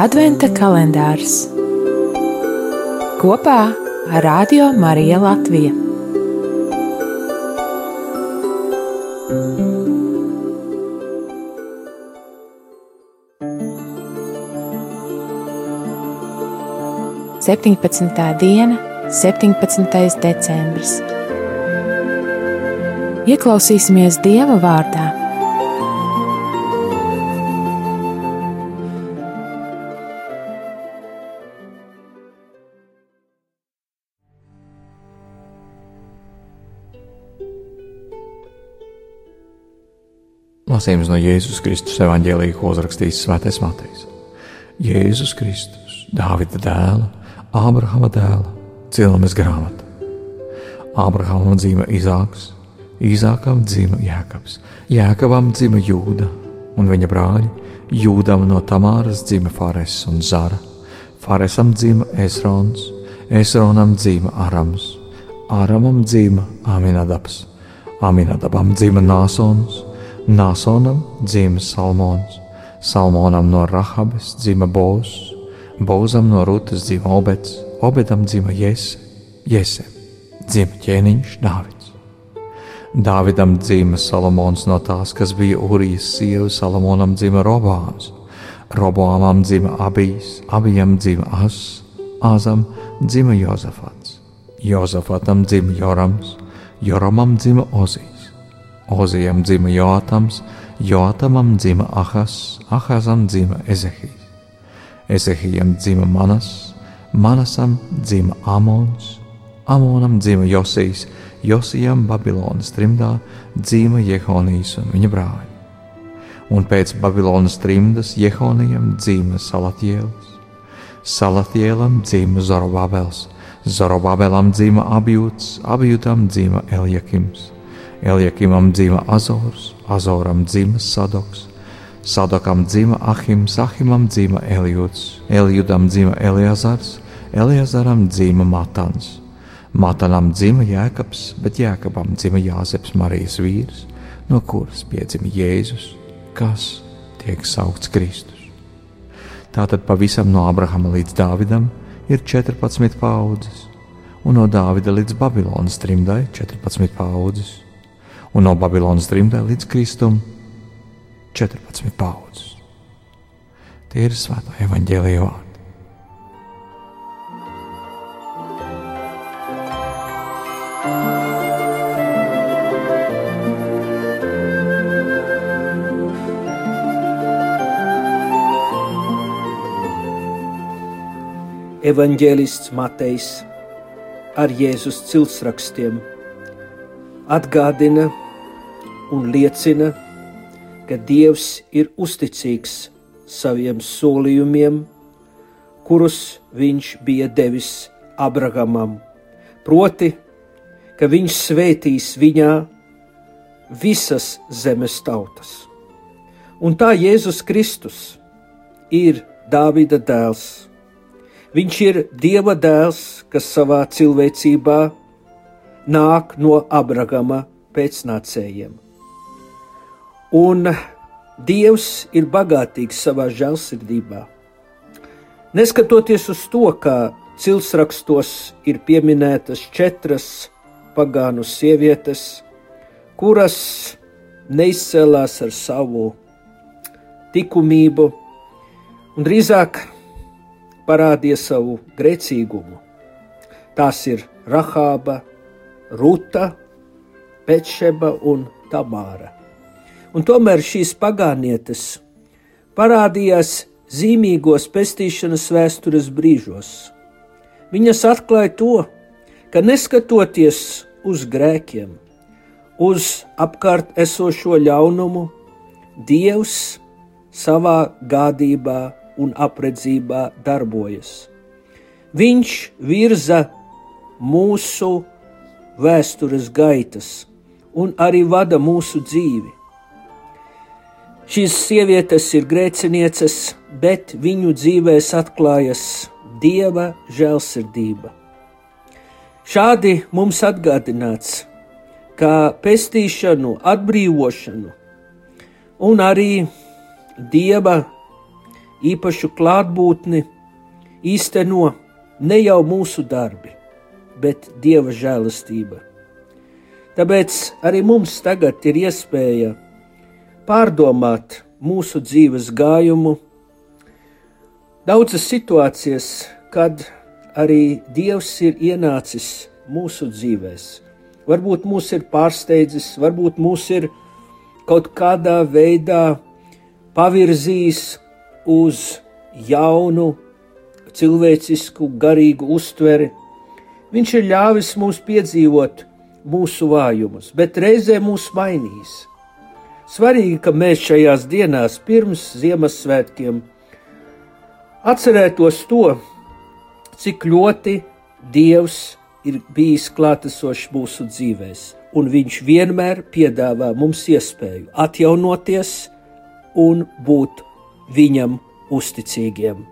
Adventa kalendārs kopā ar Radio Mariju Latviju. Septiņpadsmitā diena, 17. decembris. Ieklausīsimies Dieva vārdā Lasījums no Jēzus Kristus evanģēlīja, ko uzrakstījis Svētais Matejs. Jēzus Kristus, Dāvida dēla, Ābrahama dēla, Cilmes grāmata. Ābrahamam dzīva Izāks, Īzākam dzīva Jēkabs, Jēkabam dzīva Jūda un viņa brāļi. Jūdam no Tamāras dzīva Fares un Zara, Faresam dzīva Esrons, Esronam dzīva Arams, Aramam dzīva Aminadabs, Aminadabam dzīva Nāsons. Nāsonam dzima Salmons, Salmonam no Rahabes dzima Bozus, Bozam no Rūtas dzima Obeds, Obedam dzima Jese, Jese. Dzima ķēniņš Dāvids. Dāvidam dzima Salomons no tās, kas bija Urijas sieva, Salomonam dzima Robāns, Robāmam dzima Abijs, Abijam dzima As, Āzam dzima Jozafats, Jozafatam dzima Jorams, Joramam dzima Ozijas. Ozijam dzima Joatams, Joatamam dzima Ahas, Ahazam dzima Ezehijas, Ezehijam dzima Manas, Manasam dzima Amons, Amonam dzima Josijas, Josijam Babilonas trimdā dzima Jehonijas un viņa brāļi. Un pēc Babilonas trimdas Jehonijam dzima Salatjēls, Salatjēlam dzima Zorobabels, Zorobabelam dzima Abjūts, Abjūtam dzima Eljakims. Eljakimam dzima Azors, Azoram dzima Sadoks, Sadokam dzima Ahims, Ahimam dzima Elijūds, Elijūdam dzima Eliazars, Eliazaram dzima Matans, Matanam dzima Jēkabs, bet Jēkabam dzima Jāzeps Marijas vīrs, no kuras piedzima Jēzus, kas tiek saukts Kristus. Tātad pavisam no Abrahama līdz Dāvidam ir 14 paudzes, un no Dāvida līdz Babilonas trimdai 14 paudzes un no Babilonas trimdē līdz Kristum 14 paudzes. Tie ir svētā evaņģēlīja vārdi. Evanģēlists Matejs ar Jēzus ciltsrakstiem atgādina, un liecina, ka Dievs ir uzticīgs saviem solījumiem, kurus viņš bija devis Abrahamam, proti, ka viņš svētīs viņā visas zemes tautas. Un tā Jēzus Kristus ir Dāvida dēls. Viņš ir Dieva dēls, kas savā cilvēcībā nāk no Abrahama pēcnācējiem. Un Dievs ir bagātīgs savā žēlsirdībā. Neskatoties uz to, ka cilsrakstos ir pieminētas četras pagānu sievietes, kuras neizcēlās ar savu likumību, un drīzāk parādīja savu grēcīgumu. Tās ir Rahāba, Ruta, Pečeba un Tamāra un tomēr šīs pagānietes parādījās zīmīgos pestīšanas vēstures brīžos. Viņas atklāja to, ka neskatoties uz grēkiem, uz apkārt esošo ļaunumu, Dievs savā gādībā un apredzībā darbojas. Viņš virza mūsu vēstures gaitas un arī vada mūsu dzīvi. Šīs sievietes ir grēcinieces, bet viņu dzīvēs atklājas dieva žēlsirdība. Šādi mums atgādināts, ka pestīšanu, atbrīvošanu un arī dieva īpašu klātbūtni īsteno ne jau mūsu darbi, bet Dieva žēlastība. Tāpēc arī mums tagad ir iespēja pārdomāt mūsu dzīves gājumu. Daudzas situācijas, kad arī Dievs ir ienācis mūsu dzīvēm. Varbūt mūs ir pārsteidzis, varbūt mūs ir kaut kādā veidā pavirzījis uz jaunu, cilvēcisku, garīgu uztveri. Viņš ir ļāvis mums piedzīvot mūsu vājumus, bet reizē mūs mainīs. Svarīgi, ka mēs šajās dienās pirms Ziemassvētkiem atcerētos to, cik ļoti Dievs ir bijis klātesošs mūsu dzīvēm, un Viņš vienmēr piedāvā mums iespēju atjaunoties un būt Viņam uzticīgiem.